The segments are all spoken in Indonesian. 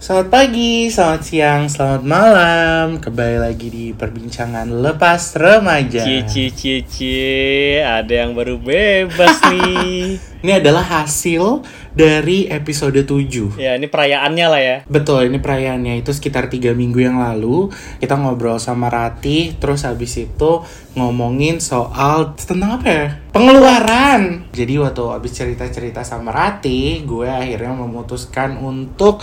Selamat pagi, selamat siang, selamat malam. Kembali lagi di perbincangan lepas remaja. Cie cie cie cie, ada yang baru bebas nih. Ini adalah hasil dari episode 7. ya, ini perayaannya lah ya. Betul, ini perayaannya itu sekitar tiga minggu yang lalu kita ngobrol sama Rati, terus habis itu ngomongin soal tentang apa ya? Pengeluaran. Jadi waktu habis cerita-cerita sama Rati, gue akhirnya memutuskan untuk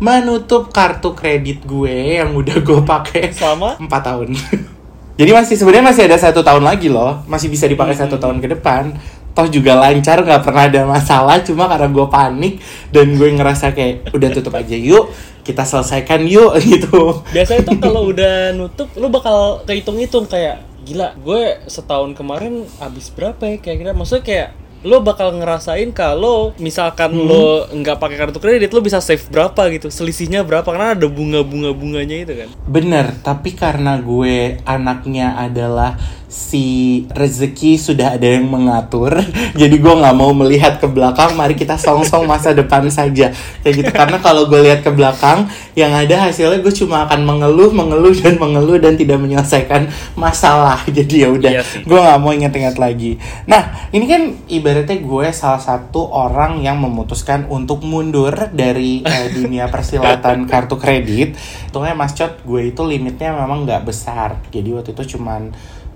menutup kartu kredit gue yang udah gue pakai Selama 4 tahun. Jadi masih sebenarnya masih ada satu tahun lagi loh, masih bisa dipakai satu tahun ke depan. Toh juga lancar, nggak pernah ada masalah. Cuma karena gue panik dan gue ngerasa kayak udah tutup aja yuk, kita selesaikan yuk gitu. biasanya tuh kalau udah nutup lu bakal kehitung-hitung kayak gila, gue setahun kemarin habis berapa ya kira-kira? Maksudnya kayak lo bakal ngerasain kalau misalkan lo nggak pakai kartu kredit lo bisa save berapa gitu selisihnya berapa karena ada bunga-bunga bunganya itu kan. Bener, tapi karena gue anaknya adalah si rezeki sudah ada yang mengatur, jadi gue nggak mau melihat ke belakang. Mari kita song-song masa depan saja, kayak gitu. Karena kalau gue lihat ke belakang, yang ada hasilnya gue cuma akan mengeluh, mengeluh dan mengeluh dan tidak menyelesaikan masalah. Jadi ya udah, Iya gue nggak mau inget-inget lagi. Nah, ini kan ibaratnya gue salah satu orang yang memutuskan untuk mundur dari eh, dunia persilatan kartu kredit. Untungnya Mas Cot, gue itu limitnya memang nggak besar. Jadi waktu itu cuman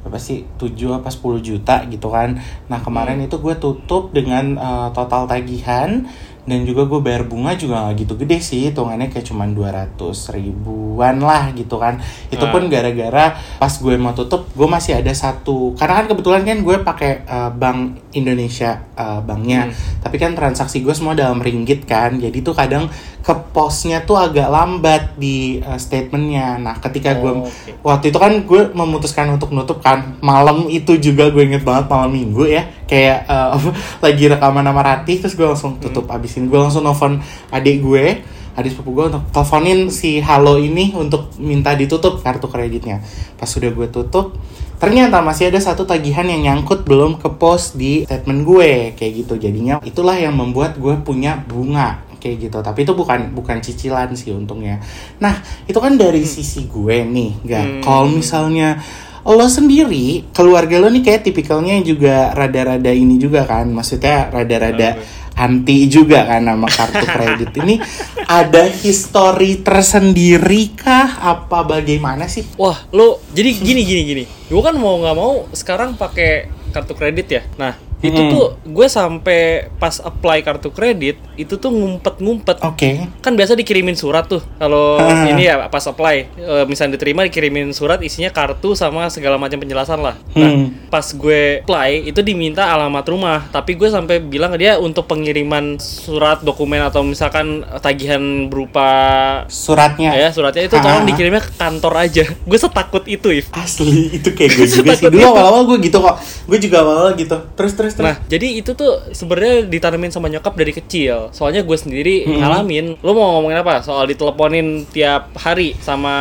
apa sih 7 apa 10 juta gitu kan. Nah, kemarin itu gue tutup dengan eh, total tagihan dan juga gue bayar bunga juga gak gitu gede sih hitungannya kayak cuman 200 ribuan lah gitu kan. Itu pun gara-gara pas gue mau tutup gue masih ada satu karena kan kebetulan kan gue pakai uh, bank Indonesia uh, banknya. Tapi kan transaksi gue semua dalam ringgit kan jadi tuh kadang ke posnya tuh agak lambat di uh, statementnya. Nah ketika gue Oh, oke. waktu itu kan gue memutuskan untuk nutup kan. Malam itu juga gue inget banget malam minggu ya. Kayak uh, lagi rekaman sama Rati terus gue langsung tutup. Abisin gue langsung nelfon adik gue adik sepupu gue untuk teleponin si Halo ini untuk minta ditutup kartu kreditnya. Pas sudah gue tutup ternyata masih ada satu tagihan yang nyangkut belum ke pos di statement gue kayak gitu. Jadinya itulah yang membuat gue punya bunga kayak gitu. Tapi itu bukan bukan cicilan sih untungnya. Nah itu kan dari sisi gue nih nggak Hmm. kalau misalnya lo sendiri keluarga lo nih kayak tipikalnya juga rada-rada ini juga kan. Maksudnya rada-rada anti juga kan sama kartu kredit ini. Ada histori tersendiri kah? Apa bagaimana sih? Wah, lo jadi gini gini gini. Gue kan mau nggak mau sekarang pakai kartu kredit ya. Nah, itu Hmm. tuh gue sampai pas apply kartu kredit itu tuh ngumpet-ngumpet. oke Kan biasa dikirimin surat tuh kalau Ah. ini ya pas apply e, misalnya diterima dikirimin surat isinya kartu sama segala macam penjelasan lah. Nah, Hmm. pas gue apply itu diminta alamat rumah, tapi gue sampai bilang ke dia untuk pengiriman surat dokumen atau misalkan tagihan berupa suratnya ya suratnya itu tolong dikirimnya ke kantor aja. Gue setakut itu, If. asli itu kayak gue juga sih dulu awal-awal gue gitu kok gue juga awal-awal gitu terus terus terus Nah, jadi itu tuh sebenarnya ditanamin sama nyokap dari kecil. Soalnya gue sendiri Hmm. ngalamin. Lo mau ngomongin apa? Soal diteleponin tiap hari sama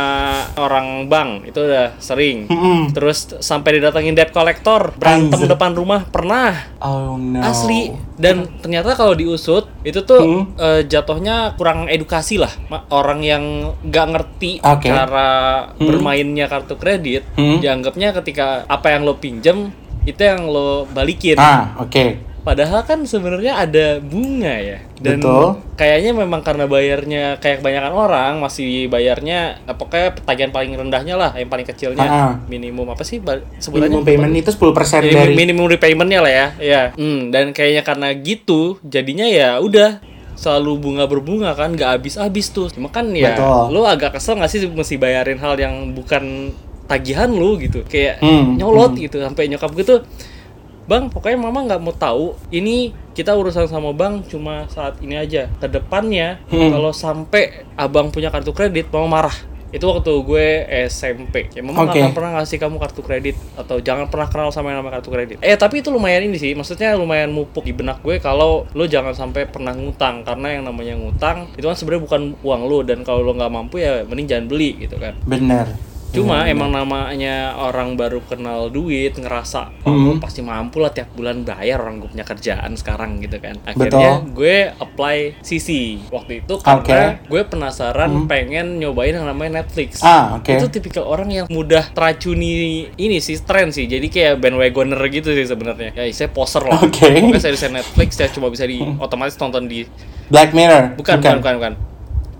orang bank. Itu udah sering. Mm-mm. Terus sampai didatengin debt collector, berantem Anjir. depan rumah pernah. oh no Asli. Dan ternyata kalau diusut itu tuh Hmm. eh, jatuhnya kurang edukasi lah. Orang yang nggak ngerti Oke. cara Hmm. bermainnya kartu kredit, Hmm. dianggapnya ketika apa yang lo pinjem itu yang lo balikin. ah oke Padahal kan sebenarnya ada bunga ya. Dan Betul. kayaknya memang karena bayarnya kayak kebanyakan orang masih bayarnya eh, pokoknya tagihan paling rendahnya lah, yang paling kecilnya ah. minimum apa sih sebutannya? minimum payment itu 10% Minim- dari minimum repaymentnya lah ya. Ya. Hmm, dan kayaknya karena gitu jadinya ya udah selalu bunga berbunga kan nggak habis-habis tuh. Cuma kan ya Betul. lo agak kesel nggak sih mesti bayarin hal yang bukan tagihan lu gitu. Kayak Hmm, nyolot hmm. gitu sampai nyokap gue tuh Bang, pokoknya mama nggak mau tahu. Ini kita urusan sama bank cuma saat ini aja. Ke depannya Hmm. kalau sampai abang punya kartu kredit, mama marah. Itu waktu gue SMP. Ya mama akan pernah ngasih kamu kartu kredit atau jangan pernah kenal sama yang namanya kartu kredit. Eh tapi itu lumayan ini sih. Maksudnya lumayan mupuk di benak gue kalau lo jangan sampai pernah ngutang karena yang namanya ngutang itu kan sebenarnya bukan uang lo dan kalau lo nggak mampu ya mending jangan beli gitu kan. bener Cuma Iya, emang namanya orang baru kenal duit ngerasa oh Hmm. gue pasti mampu lah tiap bulan bayar orang gue punya kerjaan sekarang gitu kan. Akhirnya gue apply CC waktu itu karena gue penasaran pengen nyobain yang namanya Netflix. Hmm. Ah, oke. Itu tipikal orang yang mudah teracuni ini sih tren sih. Jadi kayak bandwagoner gitu sih sebenarnya. Ya saya poser lah. Oke. Pokoknya saya Netflix ya cuma bisa di otomatis tonton di Black Mirror. bukan bukan bukan, bukan.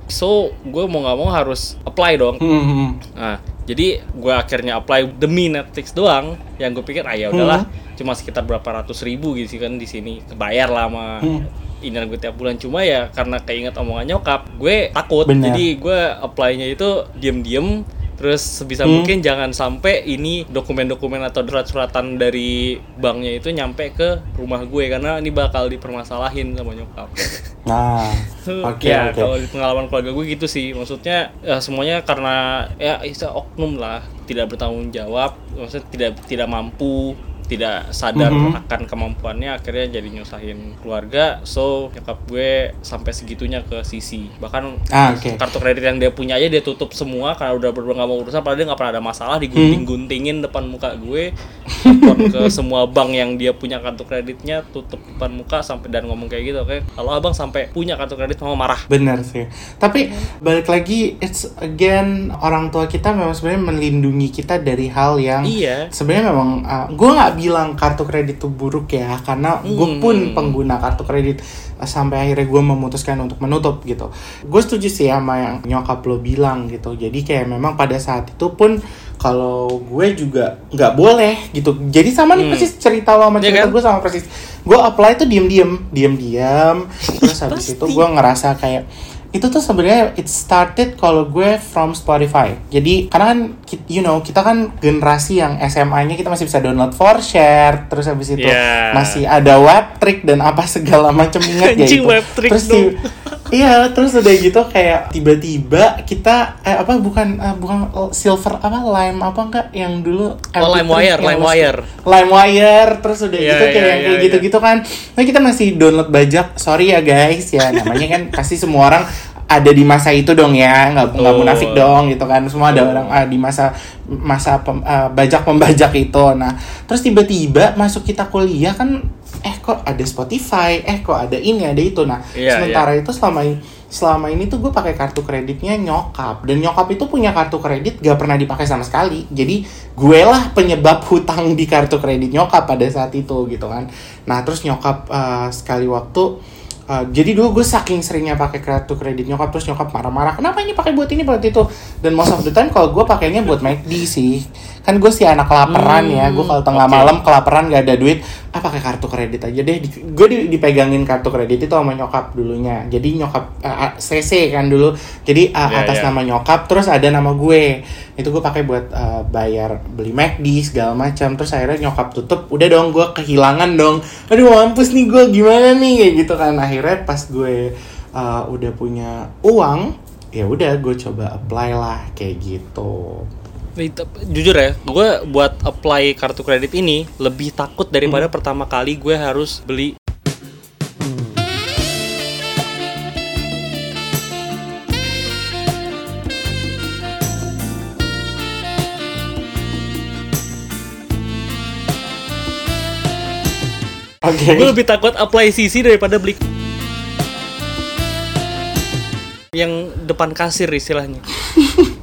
So gue mau nggak mau harus apply dong. Hmm. Nah, jadi gue akhirnya apply demi Netflix doang. Yang gue pikir, ah ya udahlah, Hmm. cuma sekitar berapa ratus ribu gitu sih kan di sini, kebayar lah sama Hmm. ini gue tiap bulan. Cuma ya karena keinget omongan nyokap, gue takut. Bener. Jadi gue apply-nya itu diem-diem. Terus sebisa Hmm. mungkin jangan sampai ini dokumen-dokumen atau surat-suratan dari banknya itu nyampe ke rumah gue karena ini bakal dipermasalahin sama nyokap. Nah, oke ya oke. kalau di pengalaman keluarga gue gitu sih maksudnya ya semuanya karena ya isa oknum lah tidak bertanggung jawab maksudnya tidak tidak mampu tidak sadar Mhm. akan kemampuannya akhirnya jadi nyusahin keluarga. So nyokap gue sampai segitunya ke sisi bahkan Ah, oke. kartu kredit yang dia punya aja dia tutup semua karena udah berdua nggak mau urusan padahal dia nggak pernah ada masalah digunting-guntingin depan muka gue. Telepon ke semua bank yang dia punya kartu kreditnya tutup depan muka sampai dan ngomong kayak gitu oke. Kalau abang sampai punya kartu kredit mau marah. Bener sih. Tapi balik lagi, it's again orang tua kita memang sebenarnya melindungi kita dari hal yang iya. sebenarnya memang gue nggak bilang kartu kredit itu buruk ya karena gue Hmm. pun pengguna kartu kredit uh, sampai akhirnya gue memutuskan untuk menutup gitu gue setuju sih sama yang nyokap lo bilang gitu jadi kayak memang pada saat itu pun kalau gue juga nggak boleh gitu jadi sama nih Hmm. persis cerita lo sama Iya cerita kan? gue sama persis gue apply tuh diem diem diem diem terus habis itu gue ngerasa kayak itu tuh sebenarnya it started kalau gue from Spotify. Jadi karena kan you know kita kan generasi yang SMA-nya kita masih bisa download for share, terus habis itu Yeah. masih ada web trick dan apa segala macam ingat ya itu. web trick terus dong. ti- Iya, terus udah gitu kayak tiba-tiba kita eh, apa bukan eh, bukan silver apa lime apa enggak yang dulu Oh, MP3 LimeWire, yang lo- LimeWire. LimeWire terus udah Iya, gitu kayak yang kayak iya, gitu-gitu kan. Nah, kita masih download bajak. Sorry ya guys ya namanya kan pasti semua orang ada di masa itu dong ya nggak nggak munafik dong gitu kan semua ada orang ah, di masa masa pem- ah, bajak pembajak itu nah terus tiba-tiba masuk kita kuliah kan eh kok ada Spotify? Eh kok ada ini ada itu. Nah Iya, sementara itu selama ini selama ini tuh gue pakai kartu kreditnya nyokap. Dan nyokap itu punya kartu kredit gak pernah dipakai sama sekali. Jadi gue lah penyebab hutang di kartu kredit nyokap pada saat itu gitu kan. Nah terus nyokap uh, sekali waktu Uh, jadi dulu gue saking seringnya pakai kartu kredit nyokap terus nyokap marah-marah kenapa ini pakai buat ini buat itu? Dan most of the time kalau gue pakainya buat McD sih kan gue sih anak kelaparan ya. Gue kalau tengah oke. malam kelaparan gak ada duit ah pakai kartu kredit aja deh. Di- gue di- dipegangin kartu kredit itu sama nyokap dulunya. Jadi nyokap uh, CC kan dulu. Jadi uh, Iya, atas iya. nama nyokap terus ada nama gue. Itu gue pakai buat uh, bayar beli McD segala macam. Terus akhirnya nyokap tutup. Udah dong gue kehilangan dong. Aduh mampus nih gue gimana nih? Kayak gitu kan. Akhirnya pas gue uh, udah punya uang ya udah gue coba apply lah kayak gitu jujur ya, gue buat apply kartu kredit ini lebih takut Hmm. daripada pertama kali gue harus beli. oke Gue lebih takut apply CC daripada beli yang depan kasir istilahnya.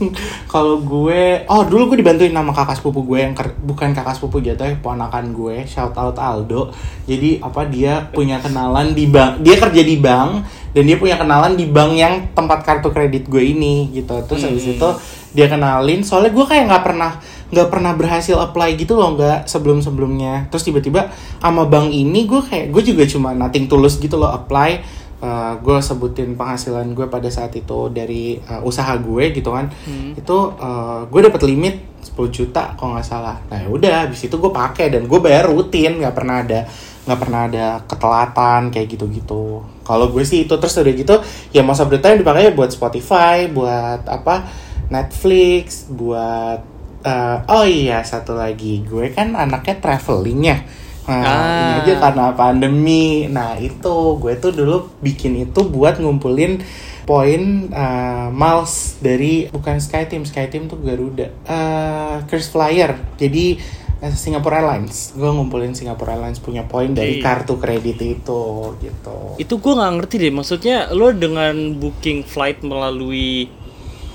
kalau gue oh dulu gue dibantuin sama kakak sepupu gue yang ker- bukan kakak sepupu jatuhnya ponakan gue. Shout out Aldo. Jadi apa dia punya kenalan di bank dia kerja di bank dan dia punya kenalan di bank yang tempat kartu kredit gue ini gitu. Terus habis Hmm. itu dia kenalin soalnya gue kayak nggak pernah nggak pernah berhasil apply gitu loh nggak sebelum sebelumnya terus tiba-tiba sama bank ini gue kayak gue juga cuma nothing tulus gitu loh apply Uh, gue sebutin penghasilan gue pada saat itu dari uh, usaha gue gitu kan. Hmm. itu uh, gue dapat limit 10 juta kalau nggak salah. Nah ya udah habis itu gue pakai dan gue bayar rutin nggak pernah ada nggak pernah ada ketelatan kayak gitu-gitu. Kalau gue sih itu terus udah gitu ya of the time dipakai buat Spotify buat apa Netflix buat uh, oh iya satu lagi. Gue kan anaknya traveling ya Nah, Ah. ini aja karena pandemi. Nah, itu gue tuh dulu bikin itu buat ngumpulin poin uh, miles dari bukan SkyTeam, SkyTeam tuh Garuda, uh, Chris Flyer. Jadi uh, Singapore Airlines, gue ngumpulin Singapore Airlines punya poin dari kartu kredit itu gitu. Itu gue nggak ngerti deh. Maksudnya lo dengan booking flight melalui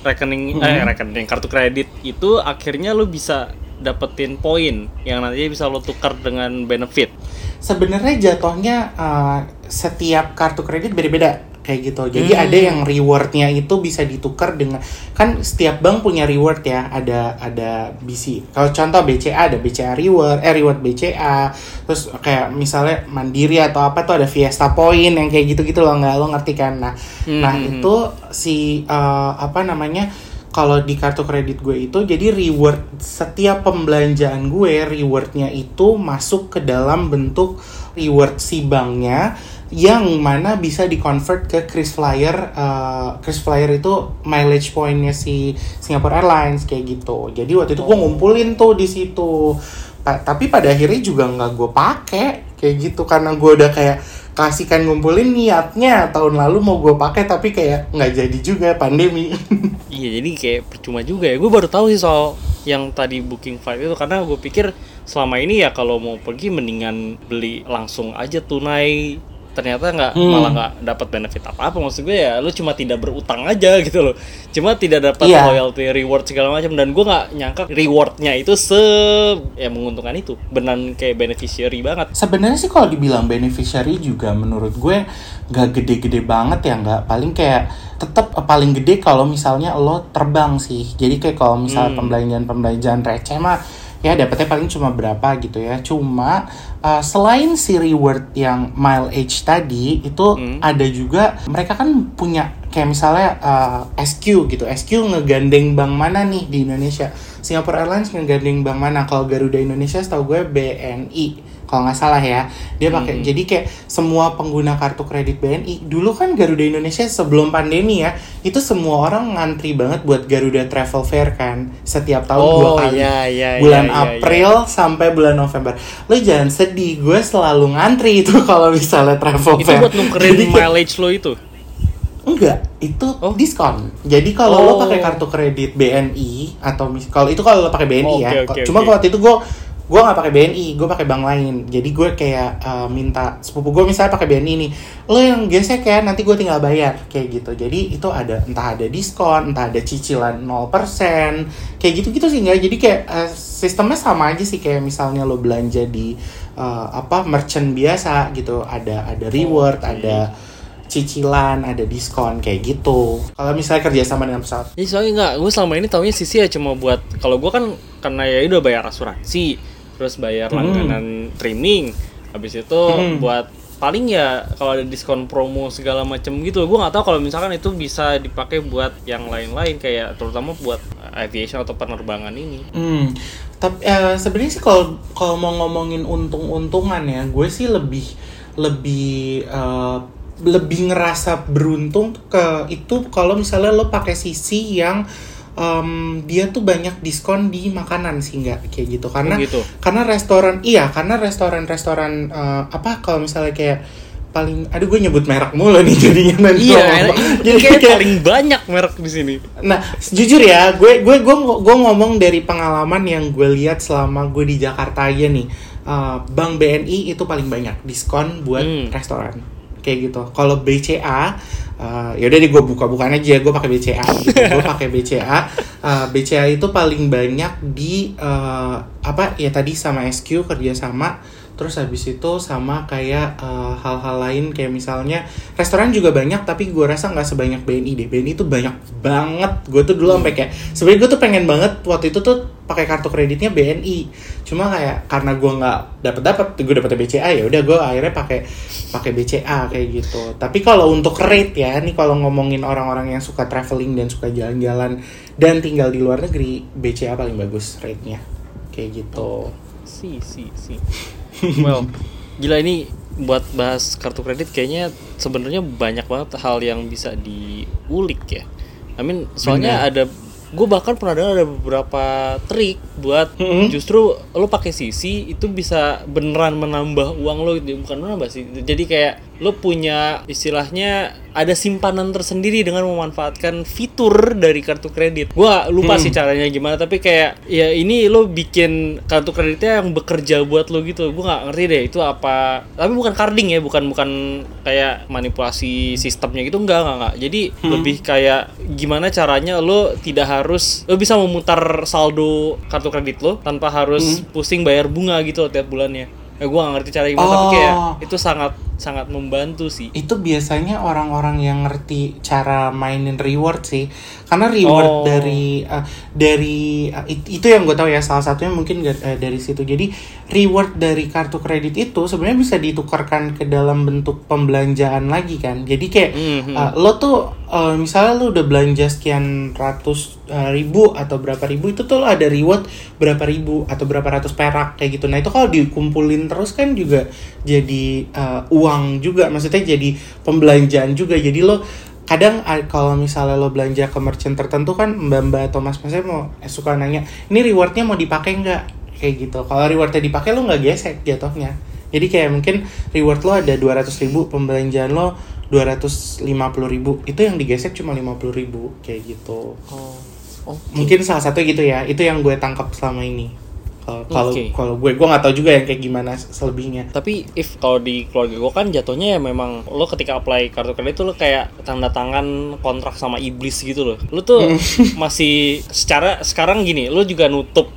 rekening eh Hmm. rekening kartu kredit itu akhirnya lo bisa dapetin poin yang nantinya bisa lo tukar dengan benefit. Sebenarnya jatuhnya uh, setiap kartu kredit beda-beda kayak gitu. Jadi Hmm. ada yang rewardnya itu bisa ditukar dengan kan setiap bank punya reward ya. Ada ada BC. Kalau contoh BCA ada BCA reward, eh reward BCA. Terus kayak misalnya Mandiri atau apa tuh ada Fiesta Point yang kayak gitu-gitu loh nggak lo ngerti kan? Nah, Hmm, nah hmm, itu si uh, apa namanya? Kalau di kartu kredit gue itu jadi reward setiap pembelanjaan gue rewardnya itu masuk ke dalam bentuk reward si banknya yang mana bisa dikonvert ke KrisFlyer uh, KrisFlyer itu mileage pointnya si Singapore Airlines kayak gitu. Jadi waktu itu gue ngumpulin tuh di situ. Pa- tapi pada akhirnya juga nggak gue pakai kayak gitu. Karena gue udah kayak kasihkan ngumpulin niatnya tahun lalu mau gue pakai tapi kayak nggak jadi juga pandemi Iya jadi kayak percuma juga ya. Gue baru tahu sih soal yang tadi booking flight itu karena gue pikir selama ini ya kalau mau pergi mendingan beli langsung aja tunai. Ternyata nggak Hmm. malah nggak dapat benefit apa apa maksud gue ya lu cuma tidak berutang aja gitu loh cuma tidak dapat Iya. loyalty reward segala macam dan gue nggak nyangka rewardnya itu se ya menguntungkan itu benar kayak beneficiary banget Sebenarnya sih kalau dibilang beneficiary juga menurut gue nggak gede-gede banget ya nggak paling kayak tetap paling gede kalau misalnya lo terbang sih. Jadi kayak kalau misalnya Hmm. pembelanjaan-pembelanjaan receh mah ya dapetnya paling cuma berapa gitu ya. Cuma uh, selain si reward yang mileage tadi itu Hmm. ada juga mereka kan punya kayak misalnya uh, SQ gitu. SQ ngegandeng bank mana nih di Indonesia? Singapore Airlines ngegandeng bank mana? Kalau Garuda Indonesia setahu gue BNI kalau nggak salah ya dia pakai Hmm. jadi kayak semua pengguna kartu kredit BNI dulu kan Garuda Indonesia sebelum pandemi ya itu semua orang ngantri banget buat Garuda Travel Fair kan setiap tahun dua Oh, kali iya, iya, bulan iya, iya, April sampai bulan November lo jangan sedih gue selalu ngantri itu kalau misalnya travel itu fair buat nukerin Jadi mileage lo itu Enggak, itu Oh. diskon. Jadi kalau lo Oh. pakai kartu kredit BNI atau mis- kalau itu kalau lo pakai BNI ya. Oke, oke, Cuma oke. waktu itu gue gue nggak pakai BNI, gue pakai bank lain. Jadi gue kayak uh, minta sepupu gue misalnya pakai BNI nih, lo yang gesek ya, nanti gue tinggal bayar kayak gitu. Jadi itu ada entah ada diskon, entah ada cicilan 0%, kayak gitu-gitu sih nggak. Jadi kayak uh, sistemnya sama aja sih kayak misalnya lo belanja di uh, apa merchant biasa gitu, ada ada reward, Oke. ada cicilan, ada diskon kayak gitu. Kalau misalnya kerjasama dengan pesawat, Ya soalnya nggak, gue selama ini taunya sisi ya cuma buat kalau gue kan karena ya udah bayar asuransi, terus bayar Hmm. langganan streaming, habis itu Hmm. buat paling ya kalau ada diskon promo segala macam gitu, gue nggak tahu kalau misalkan itu bisa dipakai buat yang lain-lain kayak terutama buat aviation atau penerbangan ini. hmm, tapi eh, sebenarnya sih kalau kalau mau ngomongin untung-untungan ya, gue sih lebih lebih eh, lebih ngerasa beruntung ke itu kalau misalnya lo pakai sisi yang em, dia tuh banyak diskon di makanan sih nggak kayak gitu karena Oh, gitu. karena restoran iya karena restoran-restoran eh, apa kalau misalnya kayak paling aduh gue nyebut merek mulu nih jadinya nanti Iya, ngomong. ini Jadi kayak kayak- paling banyak merek di sini. Nah, jujur ya, gue gue gue gue ngomong dari pengalaman yang gue lihat selama gue di Jakarta aja nih. Uh, Bank BNI itu paling banyak diskon buat Hmm. restoran. Kayak gitu. Kalau BCA uh, ya udah deh gue buka-bukaan aja, gue pakai BCA gitu. gue pakai BCA. Uh, BCA itu paling banyak di uh, apa ya tadi sama SQ kerjasama terus habis itu sama kayak uh, hal-hal lain kayak misalnya restoran juga banyak tapi gue rasa nggak sebanyak BNI deh. BNI itu banyak banget. Gue tuh dulu sampai kayak sebenarnya gue tuh pengen banget waktu itu tuh pakai kartu kreditnya BNI cuma kayak karena gue nggak dapet dapet gue dapet BCA ya udah gue akhirnya pakai pakai BCA kayak gitu. Tapi kalau untuk rate ya nih kalau ngomongin orang-orang yang suka traveling dan suka jalan-jalan dan tinggal di luar negeri BCA paling bagus rate-nya. Kayak gitu. Si, si, si. Well, gila ini buat bahas kartu kredit kayaknya sebenarnya banyak banget hal yang bisa diulik ya. I mean, soalnya Bener. ada gue bahkan pernah dengar ada beberapa trik buat Mhm. justru lo pakai sisi itu bisa beneran menambah uang lo gitu bukan menambah sih jadi kayak lo punya istilahnya ada simpanan tersendiri dengan memanfaatkan fitur dari kartu kredit. Gua lupa sih caranya gimana tapi kayak ya ini lo bikin kartu kreditnya yang bekerja buat lo gitu. Gua nggak ngerti deh itu apa. Tapi bukan carding ya, bukan bukan kayak manipulasi sistemnya gitu enggak enggak enggak. Jadi lebih kayak gimana caranya lo tidak harus lo bisa memutar saldo kartu kredit lo tanpa harus pusing bayar bunga gitu loh tiap bulannya. Ya gua nggak ngerti cara gimana tapi kayak Oh. itu sangat sangat membantu sih. itu biasanya orang-orang yang ngerti cara mainin reward sih karena reward Oh. dari uh, dari uh, it- itu yang gue tahu ya salah satunya mungkin uh, dari situ jadi reward dari kartu kredit itu sebenarnya bisa ditukarkan ke dalam bentuk pembelanjaan lagi kan jadi kayak Mhm. uh, lo tuh uh, misalnya lo udah belanja sekian ratus uh, ribu atau berapa ribu itu tuh lo ada reward berapa ribu atau berapa ratus perak kayak gitu. Nah itu kalau dikumpulin terus kan juga jadi uh, uang juga maksudnya jadi pembelanjaan juga. Jadi lo kadang uh, kalau misalnya lo belanja ke merchant tertentu kan mbak-mbak atau mas-masnya mau eh, suka nanya ini rewardnya mau dipakai nggak? Kayak gitu. Kalau rewardnya dipakai lo nggak gesek jatuhnya. Jadi kayak mungkin reward lo ada 200 ribu pembelanjaan lo 250 ribu. Itu yang digesek cuma 50 ribu kayak gitu. Oh. Oh. mungkin salah satu gitu ya itu yang gue tangkap selama ini kalau kalau Oke. kalau gue gue nggak tahu juga yang kayak gimana selebihnya Tapi if kalau di keluarga gue kan jatuhnya ya memang lo ketika apply kartu kredit tuh lo kayak tanda tangan kontrak sama iblis gitu loh. Lo tuh masih secara sekarang gini, lo juga nutup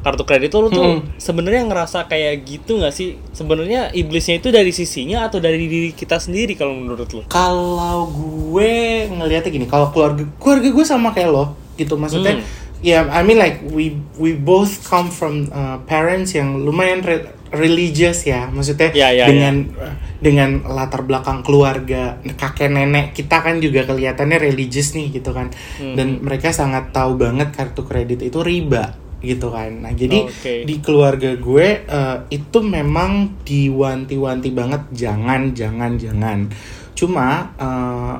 kartu kredit tuh lo tuh Hmm. sebenarnya ngerasa kayak gitu nggak sih? Sebenarnya iblisnya itu dari sisinya atau dari diri kita sendiri kalau menurut lo? kalau gue ngelihatnya gini kalau keluarga keluarga gue sama kayak lo gitu maksudnya. Hmm. ya I mean like we we both come from uh, parents yang lumayan re- religious ya. Maksudnya Ya, ya, dengan uh, dengan latar belakang keluarga kakek nenek kita kan juga kelihatannya religious nih gitu kan. Hmm. dan mereka sangat tahu banget kartu kredit itu riba gitu kan. Nah jadi Oke. di keluarga gue eh, itu memang diwanti-wanti banget. Jangan jangan jangan. Cuma eh,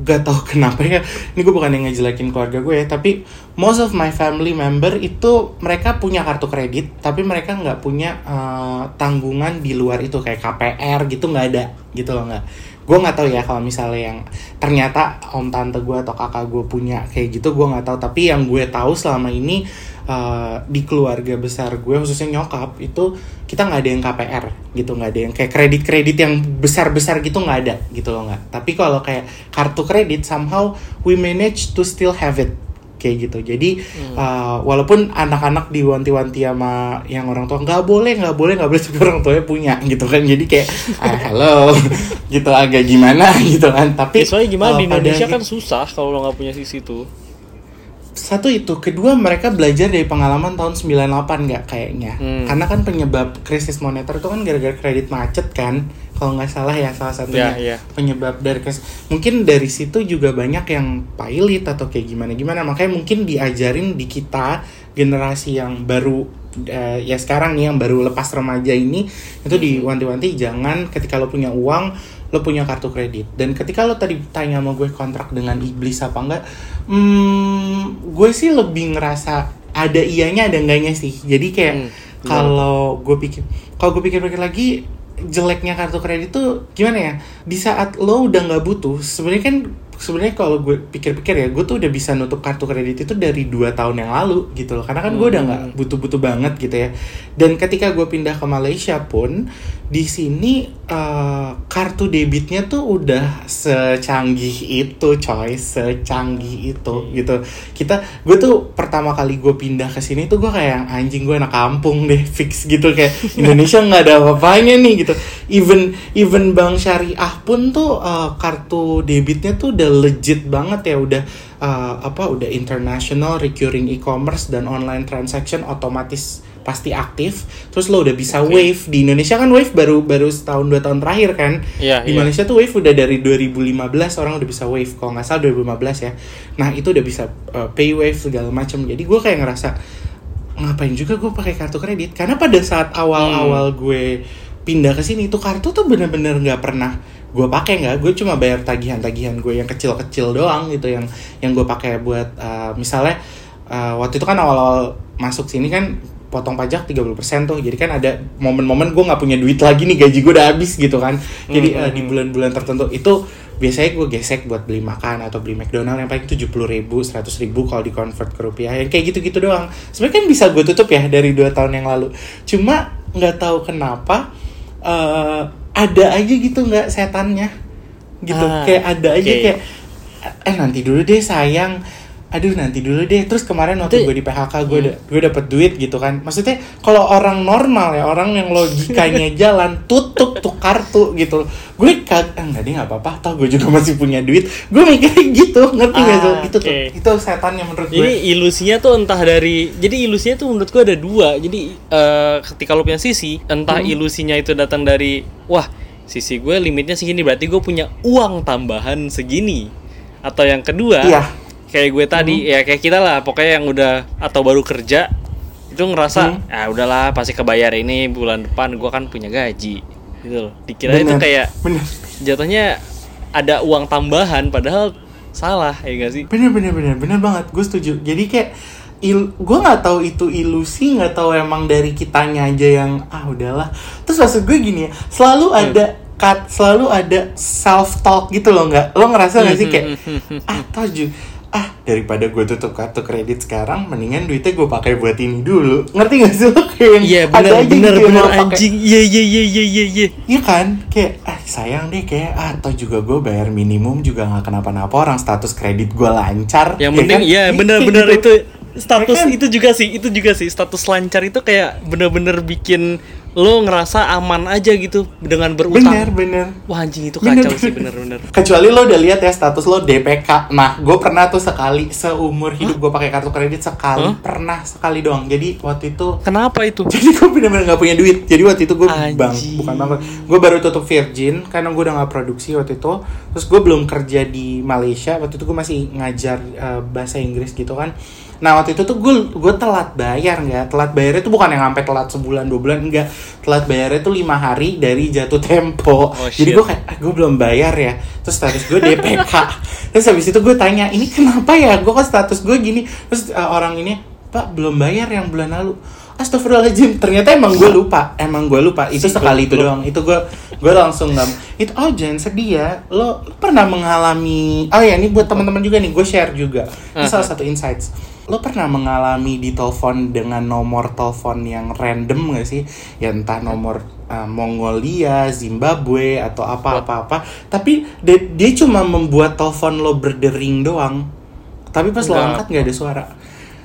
gak tau kenapa ya. Ini gue bukan yang ngejelekin keluarga gue ya tapi most of my family member itu mereka punya kartu kredit tapi mereka nggak punya eh, tanggungan di luar itu kayak KPR gitu nggak ada gitu loh nggak. Gue nggak tahu ya kalau misalnya yang ternyata om tante gue atau kakak gue punya kayak gitu gue nggak tahu. Tapi yang gue tahu selama ini uh, di keluarga besar gue khususnya nyokap itu kita nggak ada yang KPR gitu nggak ada yang kayak kredit kredit yang besar besar gitu nggak ada gitu loh nggak. Tapi kalau kayak kartu kredit somehow we manage to still have it kayak gitu. Jadi uh, walaupun anak-anak diwanti-wanti sama yang orang tua nggak boleh nggak boleh nggak boleh tapi orang tuanya punya gitu kan. Jadi kayak ah, hello gitu agak gimana? gitu kan. Tapi Ya, soalnya gimana uh, di pada Indonesia kan susah kalau lo nggak punya sisi itu. Satu itu kedua mereka belajar dari pengalaman tahun 98 nggak kayaknya Hmm. karena kan penyebab krisis moneter itu kan gara-gara kredit macet kan kalau nggak salah ya salah satunya Ya, ya. penyebab dari krisis mungkin dari situ juga banyak yang pilot atau kayak gimana gimana makanya mungkin diajarin di kita generasi yang baru eh, ya sekarang nih yang baru lepas remaja ini itu diwanti-wanti jangan ketika lo punya uang lo punya kartu kredit. Dan ketika lo tadi tanya sama gue kontrak dengan iblis apa enggak hmm, gue sih lebih ngerasa ada ianya ada enggaknya sih. Jadi kayak Hmm, kalau gue pikir kalau gue pikir-pikir lagi jeleknya kartu kredit tuh gimana ya? Di saat lo udah nggak butuh sebenarnya kan sebenarnya kalau gue pikir-pikir ya gue tuh udah bisa nutup kartu kredit itu dari dua tahun yang lalu gitu loh. Karena kan gue udah nggak butuh-butuh banget gitu ya. Dan ketika gue pindah ke Malaysia pun di sini eh, kartu debitnya tuh udah secanggih itu coy. Secanggih itu gitu. Kita gue tuh pertama kali gue pindah ke sini tuh gue kayak anjing gue anak kampung deh fix gitu. Kayak Indonesia nggak ada apa-apanya nih gitu. Even even bank syariah pun tuh eh, kartu debitnya tuh udah legit banget ya. Udah eh, apa udah international recurring e-commerce dan online transaction otomatis pasti aktif terus lo udah bisa Oke. wave. Di Indonesia kan wave baru baru setahun dua tahun terakhir kan? Iya, di iya. Malaysia tuh wave udah dari 2015 orang udah bisa wave. Kalau nggak salah 2015 ya. Nah itu udah bisa uh, pay wave segala macam. Jadi gue kayak ngerasa ngapain juga gue pakai kartu kredit? Karena pada saat awal-awal gue pindah ke sini tuh kartu tuh bener-bener nggak pernah gue pakai nggak. Gue cuma bayar tagihan-tagihan gue yang kecil-kecil doang gitu yang yang gue pakai buat uh, misalnya uh, waktu itu kan awal-awal masuk sini kan potong pajak 30% tuh. Jadi kan ada momen-momen gue nggak punya duit lagi nih gaji gue udah habis gitu kan. Jadi Hmm, eh, di bulan-bulan tertentu itu biasanya gue gesek buat beli makan atau beli McDonald yang paling tujuh puluh ribu seratus ribu kalau di convert ke rupiah. Yang kayak gitu-gitu doang. Sebenarnya kan bisa gue tutup ya dari dua tahun yang lalu. Cuma nggak tahu kenapa eh, ada aja gitu nggak setannya. Gitu. Ah, kayak ada aja kayak eh nanti dulu deh sayang aduh nanti dulu deh terus kemarin waktu gue di PHK gue da- gue dapet duit gitu kan maksudnya kalau orang normal ya orang yang logikanya jalan tutup tuh kartu gitu gue kag ah, enggak deh nggak apa-apa toh gue juga masih punya duit gue mikirnya gitu ngerti nggak Ah, tuh itu tuh oke. itu setannya menurut gue Jadi ilusinya tuh entah dari jadi ilusinya tuh menurut gua ada dua. Jadi eh, ketika lo punya sisi, entah Hmm. ilusinya itu datang dari wah, sisi gue limitnya segini berarti gue punya uang tambahan segini. Atau yang kedua, Iya. Kayak gue tadi Hmm. ya kayak kita lah, pokoknya yang udah atau baru kerja itu ngerasa Hmm. ah udahlah pasti kebayar ini bulan depan gua kan punya gaji gitu loh. Dikira itu Bener, kayak bener jatuhnya ada uang tambahan padahal salah ya gak sih? bener bener bener bener banget gue setuju jadi kayak il gue nggak tahu itu ilusi nggak tahu emang dari kitanya aja yang ah udahlah terus maksud gue gini ya selalu ada kat selalu ada self talk gitu loh nggak lo ngerasa nggak sih kayak ah taju ah daripada gue tutup kartu kredit sekarang mendingan duitnya gue pakai buat ini dulu ngerti gak sih lo kayak Iya ada benar gitu lo pakai. anjing. Iya iya iya iya iya iya. Iya kan, kayak ah sayang deh kayak ah, atau juga gue bayar minimum juga nggak kenapa-napa orang status kredit gue lancar. Yang ya penting kan? iya Kayak benar-benar gitu. itu status itu juga sih itu juga sih status lancar itu kayak bener-bener bikin lo ngerasa aman aja gitu dengan berutang. Bener bener. Wah anjing itu Bener, kacau sih bener. bener-bener. Kecuali lo udah lihat ya status lo DPK. Nah, gue pernah tuh sekali seumur hidup gue pakai kartu kredit sekali, Hah? pernah sekali doang. Jadi waktu itu Kenapa itu? jadi gue bener-bener gak punya duit jadi waktu itu gue bang bukan bang gue baru tutup Virgin karena gue udah gak produksi waktu itu terus gue belum kerja di Malaysia waktu itu gue masih ngajar eh, bahasa Inggris gitu kan nah waktu itu tuh gue gue telat bayar nggak telat bayarnya tuh bukan yang sampai telat sebulan dua bulan enggak telat bayarnya tuh lima hari dari jatuh tempo Oh, jadi gue kayak ah, gue belum bayar ya terus status gue DPK terus habis itu gue tanya ini kenapa ya gue kok status gue gini terus eh, orang ini pak belum bayar yang bulan lalu Astagfirullahaladzim, ternyata emang gue lupa, emang gue lupa. Itu sekali itu doang. Itu gue gue langsung nggak. Itu oh jangan sedih ya. Lo, lo pernah mengalami? Oh ya ini buat teman-teman juga nih, gue share juga. Ini salah satu insights. Lo pernah mengalami ditelepon dengan nomor telepon yang random gak sih? Ya entah nomor uh, Mongolia, Zimbabwe atau apa-apa-apa. Tapi dia, dia cuma membuat telepon lo berdering doang. Tapi pas lo Nggak. angkat nggak ada suara.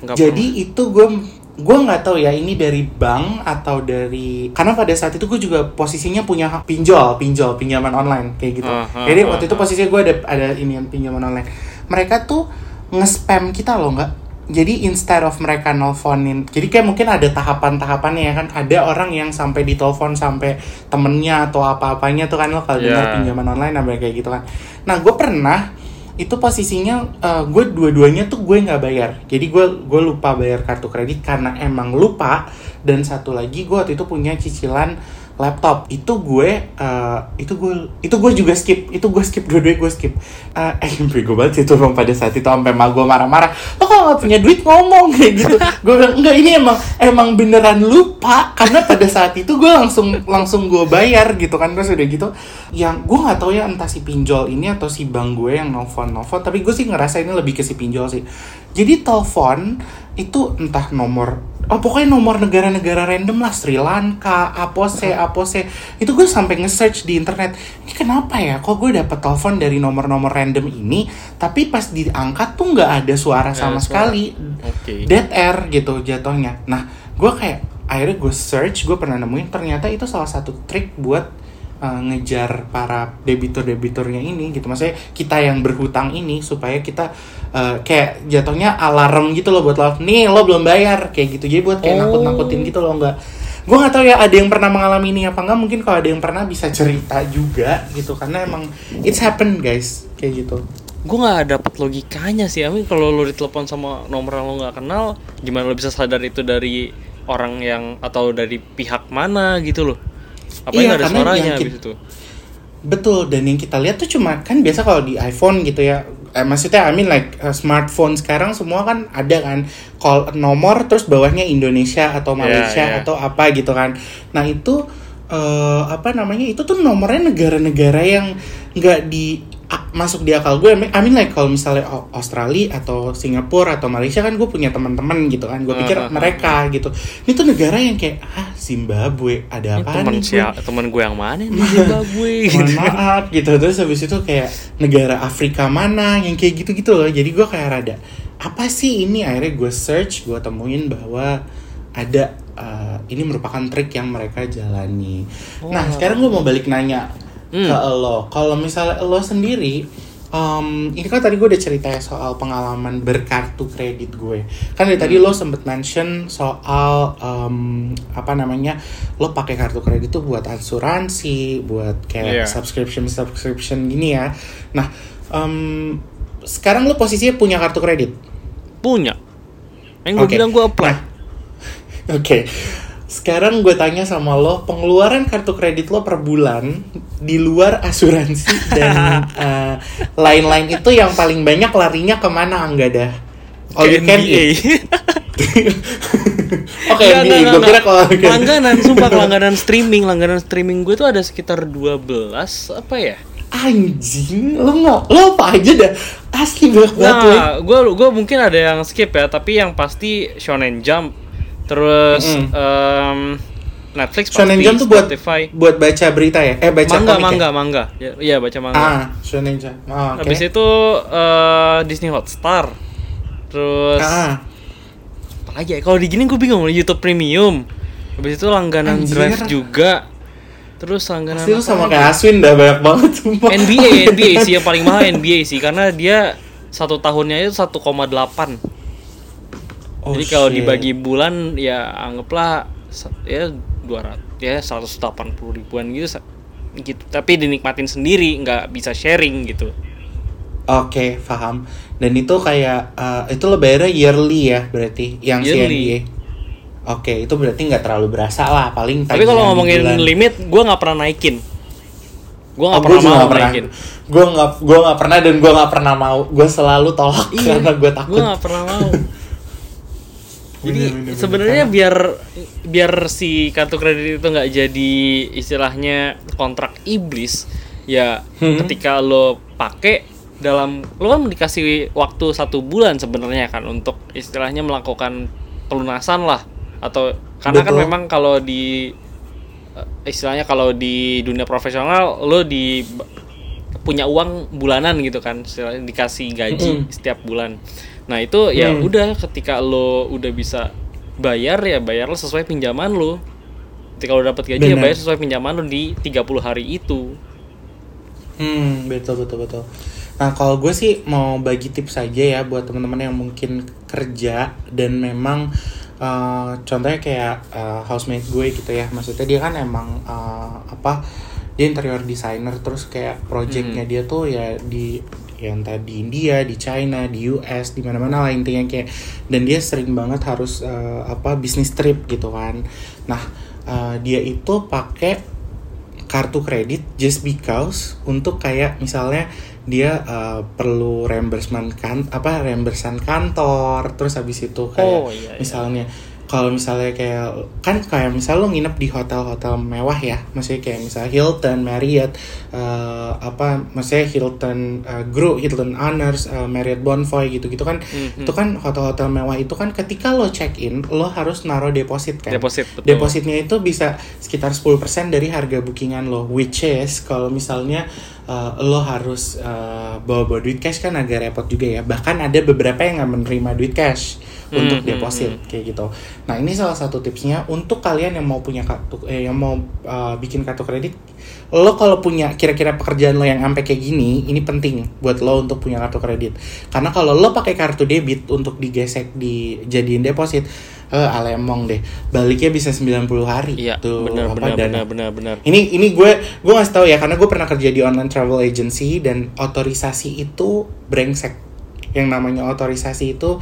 Nggak Jadi itu gue gue nggak tahu ya ini dari bank atau dari karena pada saat itu gue juga posisinya punya pinjol pinjol pinjaman online kayak gitu Ah, ah, jadi ah, waktu itu posisinya gue ada ada ini yang pinjaman online mereka tuh nge-spam kita loh nggak jadi instead of mereka nelfonin jadi kayak mungkin ada tahapan-tahapannya ya kan. Ada orang yang sampai ditelepon sampai temennya atau apa-apanya tuh kan lo kalau dengar Ya. pinjaman online apa kayak gitu kan. Nah gue pernah itu posisinya eh, gue dua-duanya tuh gue nggak bayar. Jadi gue gue lupa bayar kartu kredit karena emang lupa. Dan satu lagi gue waktu itu punya cicilan laptop. Itu gue eh, itu gue itu gue juga skip. Itu gue skip dua-duanya gue skip. Eh eh bego banget itu bang pada saat itu sampai ma gue marah-marah. Lo kalau nggak punya duit ngomong kayak gitu? Gue bilang enggak ini emang emang beneran lupa. Karena pada saat itu gue langsung langsung gue bayar gitu kan terus udah gitu. Yang gue nggak tahu ya entah si pinjol ini atau si bank gue yang nelfon nelfon tapi gue sih ngerasa ini lebih ke si pinjol sih. Jadi telepon itu entah nomor oh pokoknya nomor negara-negara random lah Sri Lanka Apose Apose itu gue sampai nge-search di internet ini kenapa ya kok gue dapet telepon dari nomor-nomor random ini tapi pas diangkat tuh nggak ada suara sama suara. sekali Oke. dead air gitu jatuhnya. Nah, gue kayak akhirnya gue search, gue pernah nemuin ternyata itu salah satu trik buat uh, ngejar para debitur-debiturnya ini gitu. Maksudnya kita yang berhutang ini supaya kita uh, kayak jatuhnya alarm gitu loh buat lo. Nih lo belum bayar kayak gitu. Jadi buat kayak Oh. nakut-nakutin gitu loh nggak. Gue nggak tahu ya ada yang pernah mengalami ini apa enggak. Mungkin kalau ada yang pernah bisa cerita juga gitu karena emang it's happen guys kayak gitu. gue nggak dapet logikanya sih Amin kalau lo ditelepon sama nomor yang lo nggak kenal gimana lo bisa sadar itu dari orang yang atau dari pihak mana gitu loh apa Iya, ada karena suaranya yang habis kit- itu Betul, dan yang kita lihat tuh cuma kan biasa kalau di iPhone gitu ya, eh, maksudnya I mean like uh, smartphone sekarang semua kan ada kan call nomor terus bawahnya Indonesia atau Iya, Malaysia iya. atau apa gitu kan nah itu eh, apa namanya itu tuh nomornya negara-negara yang nggak di masuk di akal gue I mean like kalau misalnya Au- Australia atau Singapura atau Malaysia kan gue punya teman-teman gitu kan. Gue pikir Ah, ah, ah, mereka gitu. Ini tuh negara yang kayak ah Zimbabwe ada apa temen nih gue? temen gue yang mana nih? Zimbabwe mohon gitu. maaf gitu. Terus habis itu kayak negara Afrika mana yang kayak gitu-gitu loh. Jadi gue kayak rada apa sih ini? Akhirnya gue search gue temuin bahwa ada uh, ini merupakan trik yang mereka jalani. Nah Oh. sekarang gue mau balik nanya Hmm. ke lo kalau misalnya lo sendiri um, ini kan tadi gue udah cerita ya soal pengalaman berkartu kredit gue kan dari tadi lo sempet mention soal um, apa namanya lo pakai kartu kredit tuh buat asuransi buat kayak Iya. subscription subscription gini ya nah um, sekarang lo posisinya punya kartu kredit Punya. Yang gue Oke. bilang gue apply. Nah, Oke. Sekarang gue tanya sama lo, pengeluaran kartu kredit lo per bulan di luar asuransi dan eh, lain-lain itu yang paling banyak larinya ke mana enggak dah? All you can eat. Oke, Nggak, NBA. nggak, Gue kira kalau langganan sumpah langganan streaming langganan streaming gue tuh ada sekitar 12 apa ya anjing, lo nggak, lo apa aja dah? Asli banget nah gue gue mungkin ada yang skip ya tapi yang pasti Shonen Jump terus Mm-mm. em, Netflix Shonen Jump tuh buat Spotify buat baca berita ya? Eh baca mangga komik mangga ya? mangga ya, iya baca mangga Ah, Shonen Jump. Oh, oke. habis itu eh, Disney Hotstar terus Ah, apa lagi ya kalau di gini gue bingung YouTube Premium habis itu langganan Anjir. Drive juga terus langganan pasti sama kayak Aswin dah banyak banget sumpah. NBA NBA sih yang paling mahal NBA sih karena dia satu tahunnya itu 1,8 Oh, jadi kalau dibagi bulan ya anggaplah ya 200 ya 180 ribuan gitu gitu tapi dinikmatin sendiri nggak bisa sharing gitu Oke, paham. Dan itu kayak eh, itu lo bayarnya yearly ya berarti yang Yearly. Oke, itu berarti nggak terlalu berasa lah, paling tapi kalau ngomongin bulan. limit gue nggak pernah naikin gue nggak Oh, pernah mau pernah. naikin Gue nggak, gue nggak pernah dan gue nggak pernah mau. Gue selalu tolak karena gue takut. gue nggak pernah mau jadi sebenarnya biar biar si kartu kredit itu nggak jadi istilahnya kontrak iblis ya Hmm. ketika lo pakai dalam lo kan dikasih waktu satu bulan sebenarnya kan untuk istilahnya melakukan pelunasan lah atau karena kan Betul. memang kalau di eh, istilahnya kalau di dunia profesional lo di punya uang bulanan gitu kan istilahnya dikasih gaji Mm. setiap bulan nah itu ya Mm. udah ketika lo udah bisa bayar ya bayarlah sesuai pinjaman lo ketika lo dapat gaji ya bayar sesuai pinjaman lo di 30 hari itu Hmm, betul betul betul. Nah, kalau gue sih mau bagi tips aja ya buat teman-teman yang mungkin kerja dan memang eh, contohnya kayak eh, housemate gue gitu ya. Maksudnya dia kan emang eh, apa? Dia interior designer terus kayak projectnya dia tuh ya di yang tadi India, di China, di US, di mana-mana lah intinya kayak dan dia sering banget harus eh, apa bisnis trip gitu kan. Nah, eh, dia itu pakai kartu kredit just because untuk kayak misalnya dia uh, perlu reimbursement kan apa reimbursement kantor terus habis itu kayak Oh, iya, iya. misalnya kalau misalnya kayak kan kayak misal lo nginep di hotel-hotel mewah ya maksudnya kayak misalnya Hilton, Marriott uh, apa maksudnya Hilton uh, Group, Hilton Honors, uh, Marriott Bonvoy gitu-gitu kan Mhm. itu kan hotel-hotel mewah itu kan ketika lo check in lo harus naruh deposit kan deposit betul Depositnya itu bisa sekitar 10% dari harga bookingan lo, which is kalau misalnya uh, lo harus uh, bawa-bawa duit cash kan agak repot juga ya. Bahkan ada beberapa yang nggak menerima duit cash untuk Hmm, deposit kayak gitu. Nah ini salah satu tipsnya untuk kalian yang mau punya kartu, eh, yang mau uh, bikin kartu kredit, lo kalau punya kira-kira pekerjaan lo yang sampai kayak gini, ini penting buat lo untuk punya kartu kredit. Karena kalau lo pakai kartu debit untuk digesek dijadiin deposit, eh alemong deh. Baliknya bisa 90 hari. iya tuh benar apa, benar dana. benar benar benar Ini ini gue gue ngasih tahu ya karena gue pernah kerja di online travel agency dan otorisasi itu brengsek. Yang namanya otorisasi itu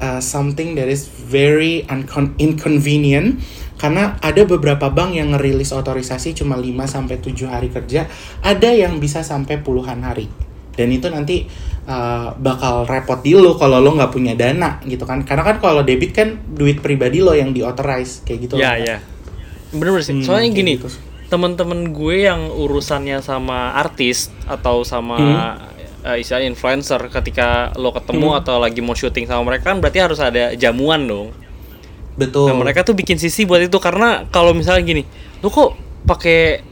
uh, something that is very uncon- inconvenient karena ada beberapa bank yang ngerilis otorisasi cuma 5 sampai 7 hari kerja, ada yang bisa sampai puluhan hari. Dan itu nanti uh, bakal repot di lo kalau lo nggak punya dana gitu kan. Karena kan kalau debit kan duit pribadi lo yang di authorize kayak gitu ya ya. Bener-bener sih. Hmm, soalnya gini gitu. teman-teman gue yang urusannya sama artis atau sama Hmm. eh, istilahnya influencer ketika lo ketemu atau lagi mau syuting sama mereka kan berarti harus ada jamuan dong. Betul. Nah mereka tuh bikin sisi buat itu. Karena kalau misalnya gini, lu kok pakai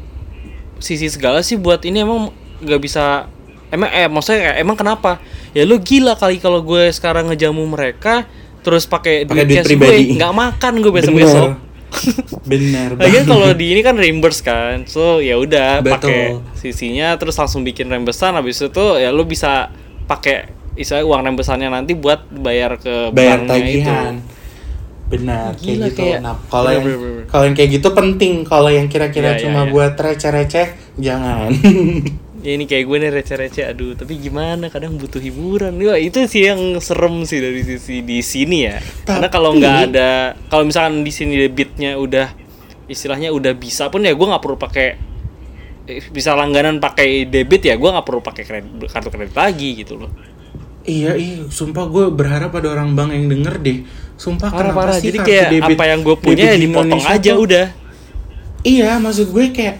sisi segala sih buat ini? Emang nggak bisa emang eh maksudnya kayak, emang kenapa? Ya lu gila kali kalau gue sekarang ngejamu mereka terus pakai duit, duit cash pribadi. gue nggak makan gue besok Bener. besok. bener Lagian banget. kalau di ini kan reimburse kan, so ya udah pakai sisinya terus langsung bikin reimbursean habis itu ya lu bisa pakai istilahnya uang reimburseannya nanti buat bayar ke bayar banknya itu. tagihan benar kayak Gila, gitu kayak- nah kalau yang kalau yang kayak gitu penting kalau yang kira-kira iya, cuma iya. buat receh-receh jangan Ya ini kayak gue nih receh-receh aduh tapi gimana? Kadang butuh hiburan. Wah, itu sih yang serem sih dari sisi di sini ya. Karena kalau Tapi- nggak ada kalau misalkan di sini debitnya udah istilahnya udah bisa pun ya gue nggak perlu pakai eh, bisa langganan pakai debit ya gue nggak perlu pakai kredit, kartu kredit lagi gitu loh. Iya iya sumpah gue berharap ada orang bank yang denger deh. Sumpah parah kenapa parah. sih jadi kayak debit- apa yang gue punya ya di dipotong Indonesia aja tuh- udah. Iya, maksud gue kayak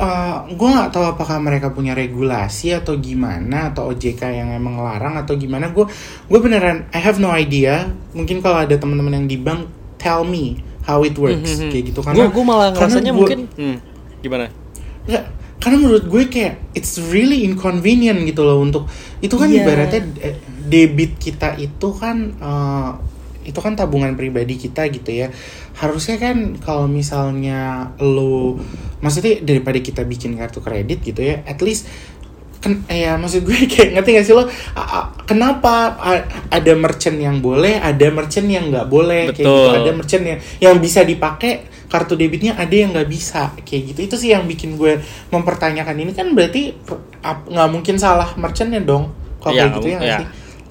eh gue nggak tahu apakah mereka punya regulasi atau gimana atau OJK yang emang larang atau gimana. Gue gue beneran I have no idea. Mungkin kalau ada teman-teman yang di bank tell me how it works kayak gitu karena gue malah karena ngerasanya gue- mungkin hmm, gimana Nggak, karena menurut gue kayak it's really inconvenient gitu loh untuk itu kan Iya. ibaratnya eh, debit kita itu kan eh, itu kan tabungan pribadi kita gitu ya. Harusnya kan kalau misalnya lo maksudnya daripada kita bikin kartu kredit gitu ya at least kan ya maksud gue kayak ngerti gak sih lo? A- a- kenapa a- ada merchant yang boleh ada merchant yang nggak boleh kayak gitu. Betul. ada merchant yang yang bisa dipakai kartu debitnya ada yang nggak bisa kayak gitu. Itu sih yang bikin gue mempertanyakan ini. Kan berarti nggak mungkin salah merchantnya dong. Kalau Iya, kayak gitu ya iya. sih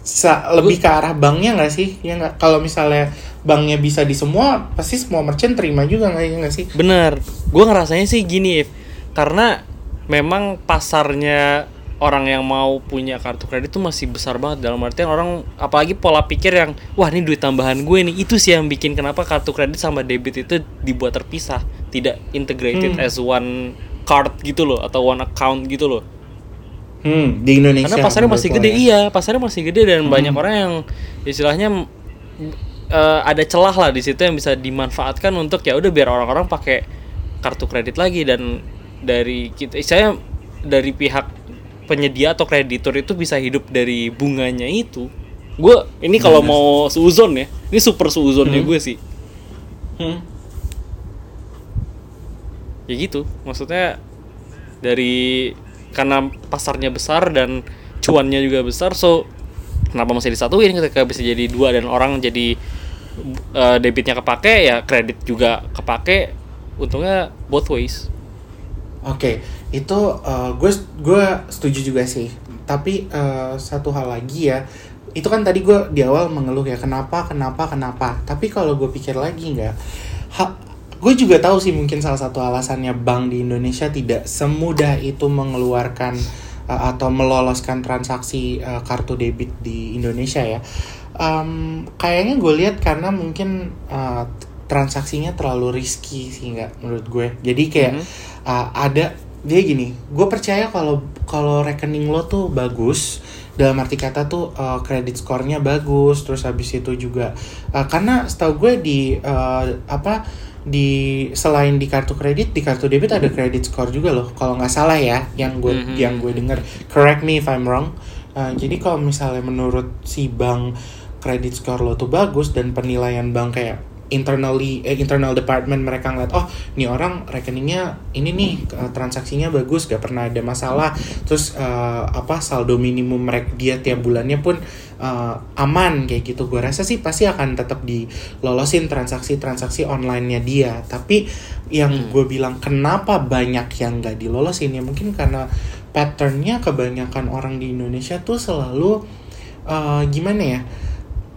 Sa- lebih ke arah banknya nggak sih? Ya nggak? Kalau misalnya banknya bisa di semua pasti semua merchant terima juga nggak ya sih? Bener, gue ngerasanya sih gini, If. karena memang pasarnya orang yang mau punya kartu kredit tuh masih besar banget. Dalam artian orang apalagi pola pikir yang wah ini duit tambahan gue nih. Itu sih yang bikin kenapa kartu kredit sama debit itu dibuat terpisah. Tidak integrated Hmm. as one card gitu loh atau one account gitu loh hmm. Di Indonesia karena pasarnya masih gede ya. iya pasarnya masih gede dan banyak orang yang istilahnya eh, ada celah lah di situ yang bisa dimanfaatkan untuk ya udah biar orang-orang pakai kartu kredit lagi dan dari kita saya dari pihak penyedia atau kreditur itu bisa hidup dari bunganya itu. Gue ini kalau mau suuzon ya ini super suuzonnya gue sih. Hmm. ya gitu maksudnya dari karena pasarnya besar dan cuannya juga besar so kenapa masih disatuin ketika bisa jadi dua dan orang jadi eh, debitnya kepake ya kredit juga kepake untungnya both ways Oke, itu gue gue setuju juga sih. Tapi eh, satu hal lagi ya, itu kan tadi gue di awal mengeluh ya kenapa, kenapa, kenapa. Tapi kalau gue pikir lagi nggak, gue juga tahu sih mungkin salah satu alasannya bank di Indonesia tidak semudah itu mengeluarkan eh, atau meloloskan transaksi eh, kartu debit di Indonesia ya. Em, kayaknya gue lihat karena mungkin eh, transaksinya terlalu risky sih nggak menurut gue. Jadi kayak uh, ada dia gini, gue percaya kalau kalau rekening lo tuh bagus dalam arti kata tuh uh, credit score-nya bagus, terus habis itu juga uh, karena setahu gue di uh, apa di selain di kartu kredit di kartu debit ada credit score juga loh kalau nggak salah ya yang gue Mhm. yang gue dengar correct me if I'm wrong Uh, jadi kalau misalnya menurut si bank credit score lo tuh bagus dan penilaian bank kayak internally eh, internal department mereka ngeliat oh nih orang rekeningnya ini nih eh, transaksinya bagus gak pernah ada masalah. Terus eh, apa saldo minimum mereka dia tiap bulannya pun eh, aman kayak gitu. Gue rasa sih pasti akan tetap dilolosin transaksi-transaksi online-nya dia. Tapi yang gue bilang kenapa banyak yang gak dilolosin? Ya mungkin karena patternnya kebanyakan orang di Indonesia tuh selalu eh, gimana ya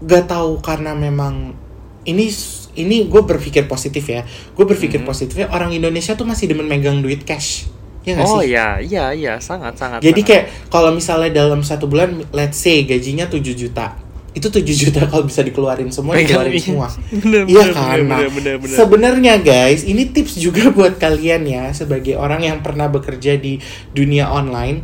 gak tahu karena memang ini ini gue berpikir positif ya gue berpikir Mhm. positifnya orang Indonesia tuh masih demen megang duit cash ya nggak oh sih iya iya iya sangat sangat jadi sangat. kayak kalau misalnya dalam satu bulan let's say gajinya 7 juta itu 7 juta kalau bisa dikeluarin semua Pegang, dikeluarin iya. semua Bener, iya bener, kan bener, bener, bener, bener. sebenarnya guys ini tips juga buat kalian ya sebagai orang yang pernah bekerja di dunia online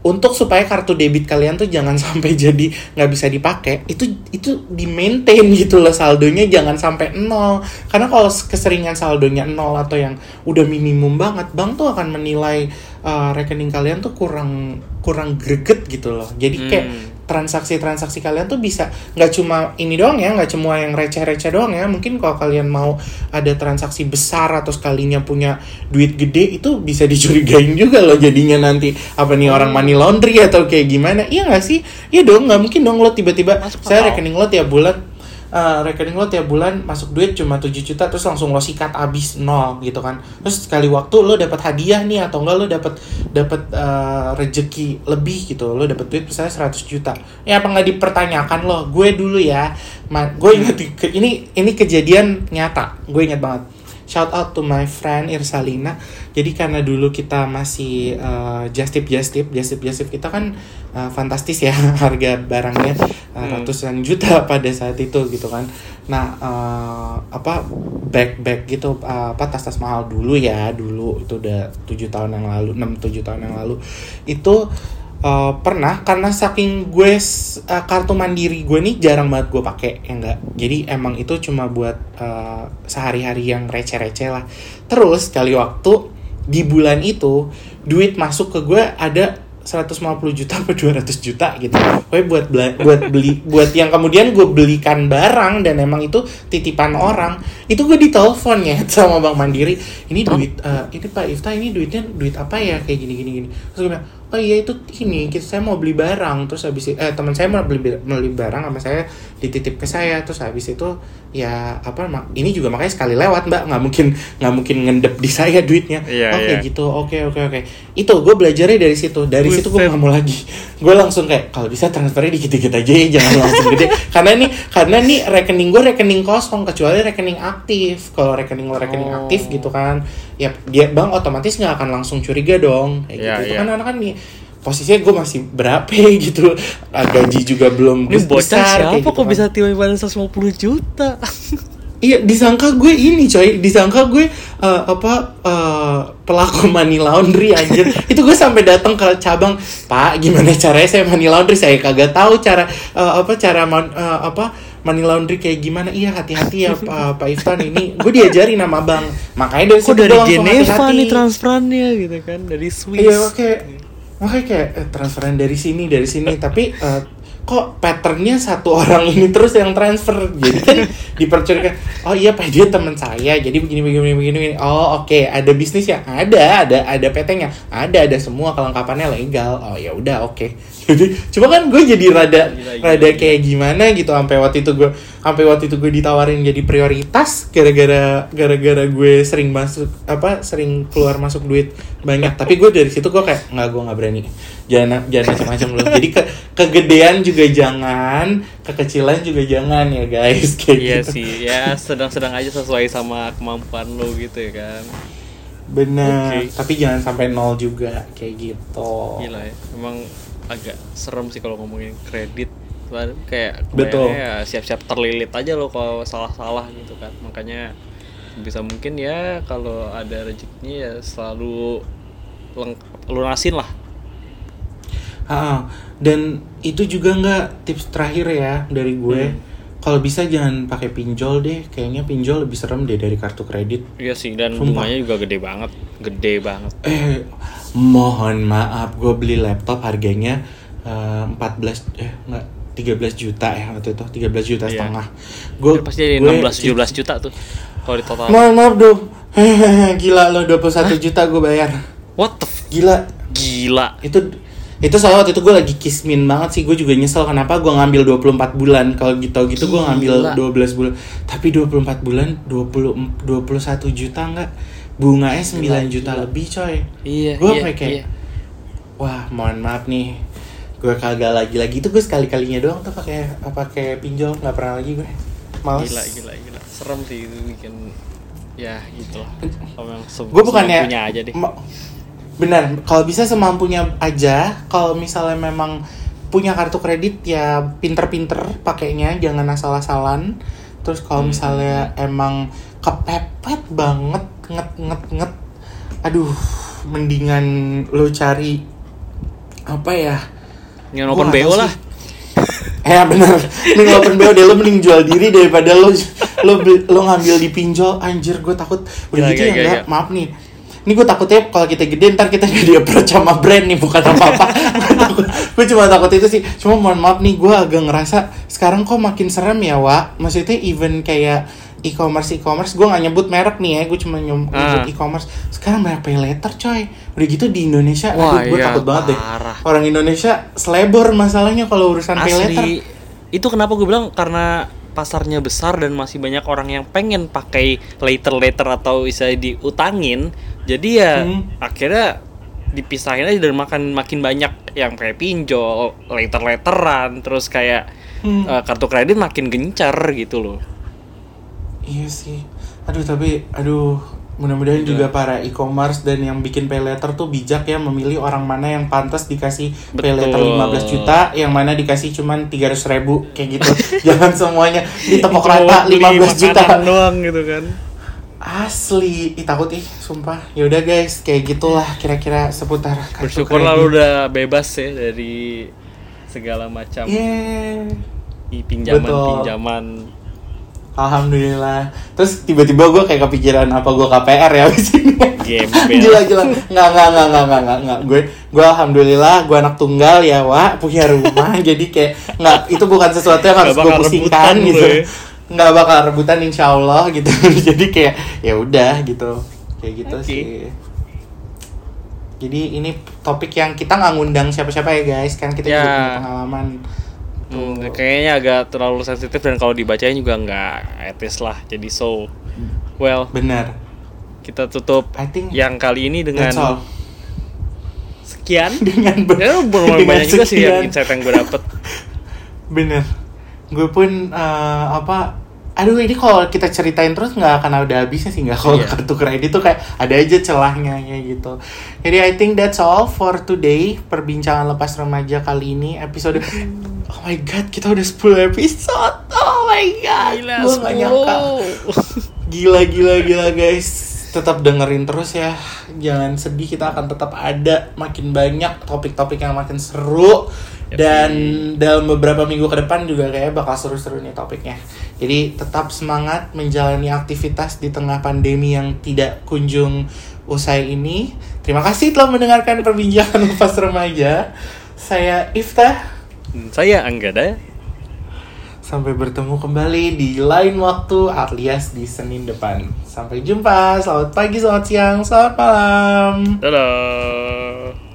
untuk supaya kartu debit kalian tuh jangan sampai jadi nggak bisa dipakai itu itu di maintain gitu loh saldonya jangan sampai nol karena kalau keseringan saldonya nol atau yang udah minimum banget bank tuh akan menilai uh, rekening kalian tuh kurang kurang greget gitu loh jadi kayak Hmm. Transaksi-transaksi kalian tuh bisa nggak cuma ini doang ya nggak cuma yang receh-receh doang ya. Mungkin kalau kalian mau ada transaksi besar atau sekalinya punya duit gede itu bisa dicurigain juga loh jadinya nanti. Apa nih orang money laundry atau kayak gimana? Iya nggak sih? Iya dong nggak mungkin dong lo tiba-tiba saya rekening lo tiap bulan eh, rekening lo tiap bulan masuk duit cuma 7 juta terus langsung lo sikat abis nol gitu kan. Terus sekali waktu lo dapat hadiah nih atau enggak lo dapat dapat eh, rejeki lebih gitu. Lo dapat duit misalnya 100 juta. Ya apa nggak dipertanyakan lo? Gue dulu ya. Ma- gue inget ini ini kejadian nyata. Gue inget banget shout out to my friend Irsalina. Jadi karena dulu kita masih uh, just tip just tip just tip just tip kita kan uh, fantastis ya harga barangnya uh, ratusan juta pada saat itu gitu kan. Nah uh, apa bag bag gitu uh, apa tas tas mahal dulu ya dulu itu udah tujuh tahun yang lalu enam tujuh tahun yang lalu. Itu uh, pernah karena saking gue uh, kartu mandiri gue nih jarang banget gue pakai ya enggak jadi emang itu cuma buat uh, sehari-hari yang receh-receh lah terus kali waktu di bulan itu duit masuk ke gue ada 150 juta atau 200 juta gitu. Gue buat bela- buat beli buat yang kemudian gue belikan barang dan emang itu titipan orang. Itu gue ditelepon ya sama Bank Mandiri. Ini duit eh, ini Pak Ifta ini duitnya duit apa ya kayak gini gini gini. Terus gue bilang, "Oh iya itu ini kita saya mau beli barang." Terus habis eh teman saya mau beli beli barang sama saya dititip ke saya terus habis itu ya apa ini juga makanya sekali lewat Mbak nggak mungkin nggak mungkin ngendep di saya duitnya. Iya, Oke iya. gitu oke oke oke itu gue belajarnya dari situ dari situ gue Buset. nggak mau lagi gue langsung kayak kalau bisa transfernya dikit-dikit aja ya jangan langsung gede karena nih karena nih rekening gue rekening kosong kecuali rekening aktif kalau rekening lo rekening Oh. aktif gitu kan ya dia bang otomatis nggak akan langsung curiga dong kayak Iya, gitu itu iya. kan anak kan nih posisinya gue masih berapa gitu Ah, gaji juga belum Ini bocah besar, siapa gitu kok kan. bisa tiba-tiba 150 juta? Iya, disangka gue ini coy, disangka gue eh, apa eh, pelaku money laundry anjir. itu gue sampai datang ke cabang, "Pak, gimana caranya saya money laundry? Saya kagak tahu cara eh, apa cara mon- eh, apa money laundry kayak gimana." Iya, hati-hati ya Pak, Pak Iftan ini. Gue diajari nama bang. Makanya dari Kok situ dari Geneva nih transferannya gitu kan, dari Swiss. Iya, oke. Makanya kayak eh, transferan dari sini, dari sini, tapi eh, kok patternnya satu orang ini terus yang transfer, jadi kan. Oh iya, Pak dia teman saya, jadi begini, begini, begini, begini. Oh oke, ada bisnis ya, ada, ada, ada PT-nya, ada, ada semua kelengkapannya legal. Oh ya udah, oke. Jadi, cuma kan gue jadi rada, Gila, gila, rada gila. kayak gimana gitu, sampai waktu itu gue, sampai waktu itu gue ditawarin jadi prioritas, gara-gara, gara-gara gue sering masuk, apa, sering keluar masuk duit banyak. Tapi gue dari situ gue kayak nggak, gue nggak berani. Jangan, jangan macam-macam loh. Jadi ke, kegedean juga jangan, kekecilan juga jangan ya guys, kayak Iya gitu. sih, ya sedang-sedang aja sesuai sama kemampuan lo gitu ya kan. Bener. Oke. Tapi jangan sampai nol juga, kayak gitu. Gila ya, emang agak serem sih kalau ngomongin kredit. Kayak Betul. ya siap-siap terlilit aja lo kalau salah-salah gitu kan. Makanya bisa mungkin ya kalau ada rezekinya ya selalu lengkap lunasin lah. Ah, dan itu juga nggak tips terakhir ya dari gue. Hmm. Kalau bisa jangan pakai pinjol deh. Kayaknya pinjol lebih serem deh dari kartu kredit. Iya sih dan Sumpah. bunganya juga gede banget, gede banget. Eh, mohon maaf, gue beli laptop harganya eh, 14 eh enggak 13 juta ya waktu itu 13 juta Iya. setengah. Gue Ya, pasti jadi 16 17 juta tuh kalau di total. Mohon maaf dong. Gila lo 21 juta gue bayar. What the f- Gila. gila. Itu itu soalnya waktu itu gue lagi kismin banget sih gue juga nyesel kenapa gue ngambil 24 bulan kalau gitu gitu gue ngambil Gila. 12 bulan tapi 24 bulan 20 21 juta enggak bunganya 9 Gila, juta gila. lebih coy Iya, gue iya, kayak iya. wah mohon maaf nih gue kagak lagi lagi itu gue sekali kalinya doang tuh pakai pakai pinjol nggak pernah lagi gue males Gila, gila, gila. Serem sih itu bikin ya gitu lah. Kalau yang se- gue bukannya punya aja deh. benar kalau bisa semampunya aja kalau misalnya memang punya kartu kredit ya pinter-pinter pakainya jangan asal-asalan terus kalau Hmm. misalnya emang kepepet banget nget nget nget. Aduh mendingan lo cari apa ya? Yang open BO lah. Ya bener, mending open BO deh, lo mending jual diri daripada lo lo lo ngambil di pinjol, anjir gue takut. Udah gitu ya enggak, maaf nih. Ini gue takutnya kalau kita gede ntar kita jadi approach sama brand nih bukan apa-apa gue cuma takut itu sih. Cuma mohon maaf nih gue agak ngerasa sekarang kok makin serem ya Wak? Maksudnya even kayak e-commerce e-commerce gue nggak nyebut merek nih ya gue cuma nyebut Ah. e-commerce sekarang banyak pay letter coy udah gitu di Indonesia Wah, aduh gue iya, takut banget deh parah. orang Indonesia selebor masalahnya kalau urusan pay letter Asli. Itu kenapa gue bilang karena pasarnya besar dan masih banyak orang yang pengen pakai later-later atau bisa diutangin. Jadi ya Hmm. akhirnya dipisahin aja dan makan makin banyak yang kayak pinjol, later-lateran, terus kayak Hmm. eh, kartu kredit makin gencar gitu loh. Iya sih. Aduh tapi aduh mudah-mudahan juga para e-commerce dan yang bikin pay letter tuh bijak ya memilih orang mana yang pantas dikasih pay letter Betul. 15 juta, yang mana dikasih cuman 300 ribu kayak gitu. Jangan semuanya ditepok rata beli 15 juta. doang gitu kan. Asli, ih takut ih, sumpah. Ya udah guys, kayak gitulah kira-kira seputar kartu Bersyukur kredit. lah lu udah bebas ya dari segala macam Yeah. pinjaman-pinjaman. Alhamdulillah. Terus tiba-tiba gue kayak kepikiran apa gue KPR ya abis ini. Gila gila. Nggak nggak nggak nggak nggak nggak nggak. Gue gue alhamdulillah gue anak tunggal ya Wak punya rumah jadi kayak nggak itu bukan sesuatu yang harus gue pusingkan gitu. ya. Nggak bakal rebutan insya Allah gitu. jadi kayak ya udah gitu kayak gitu Oke. sih. Jadi ini topik yang kita nggak ngundang siapa-siapa ya guys kan kita juga Ya. punya pengalaman. Hmm, kayaknya agak terlalu sensitif dan kalau dibacain juga nggak etis lah. Jadi so, well, Bener. kita tutup I think yang kali ini dengan sekian. dengan ber- Ya, dengan banyak juga sih yang sekian. insight yang gue dapet. bener gue pun eh, apa aduh ini kalau kita ceritain terus nggak akan ada habisnya sih nggak kalau Iya. kartu kredit tuh kayak ada aja celahnya kayak gitu. Jadi I think that's all for today perbincangan lepas remaja kali ini episode oh my god kita udah 10 episode. Oh my god gue nggak nyangka. Gila gila gila guys. Tetap dengerin terus ya. Jangan sedih kita akan tetap ada makin banyak topik-topik yang makin seru dan dalam beberapa minggu ke depan juga kayak bakal seru-seru nih topiknya jadi tetap semangat menjalani aktivitas di tengah pandemi yang tidak kunjung usai ini terima kasih telah mendengarkan perbincangan lepas remaja saya Iftah Saya Anggada. Sampai bertemu kembali di lain waktu alias di Senin depan. Sampai jumpa. Selamat pagi, selamat siang, selamat malam. Dadah.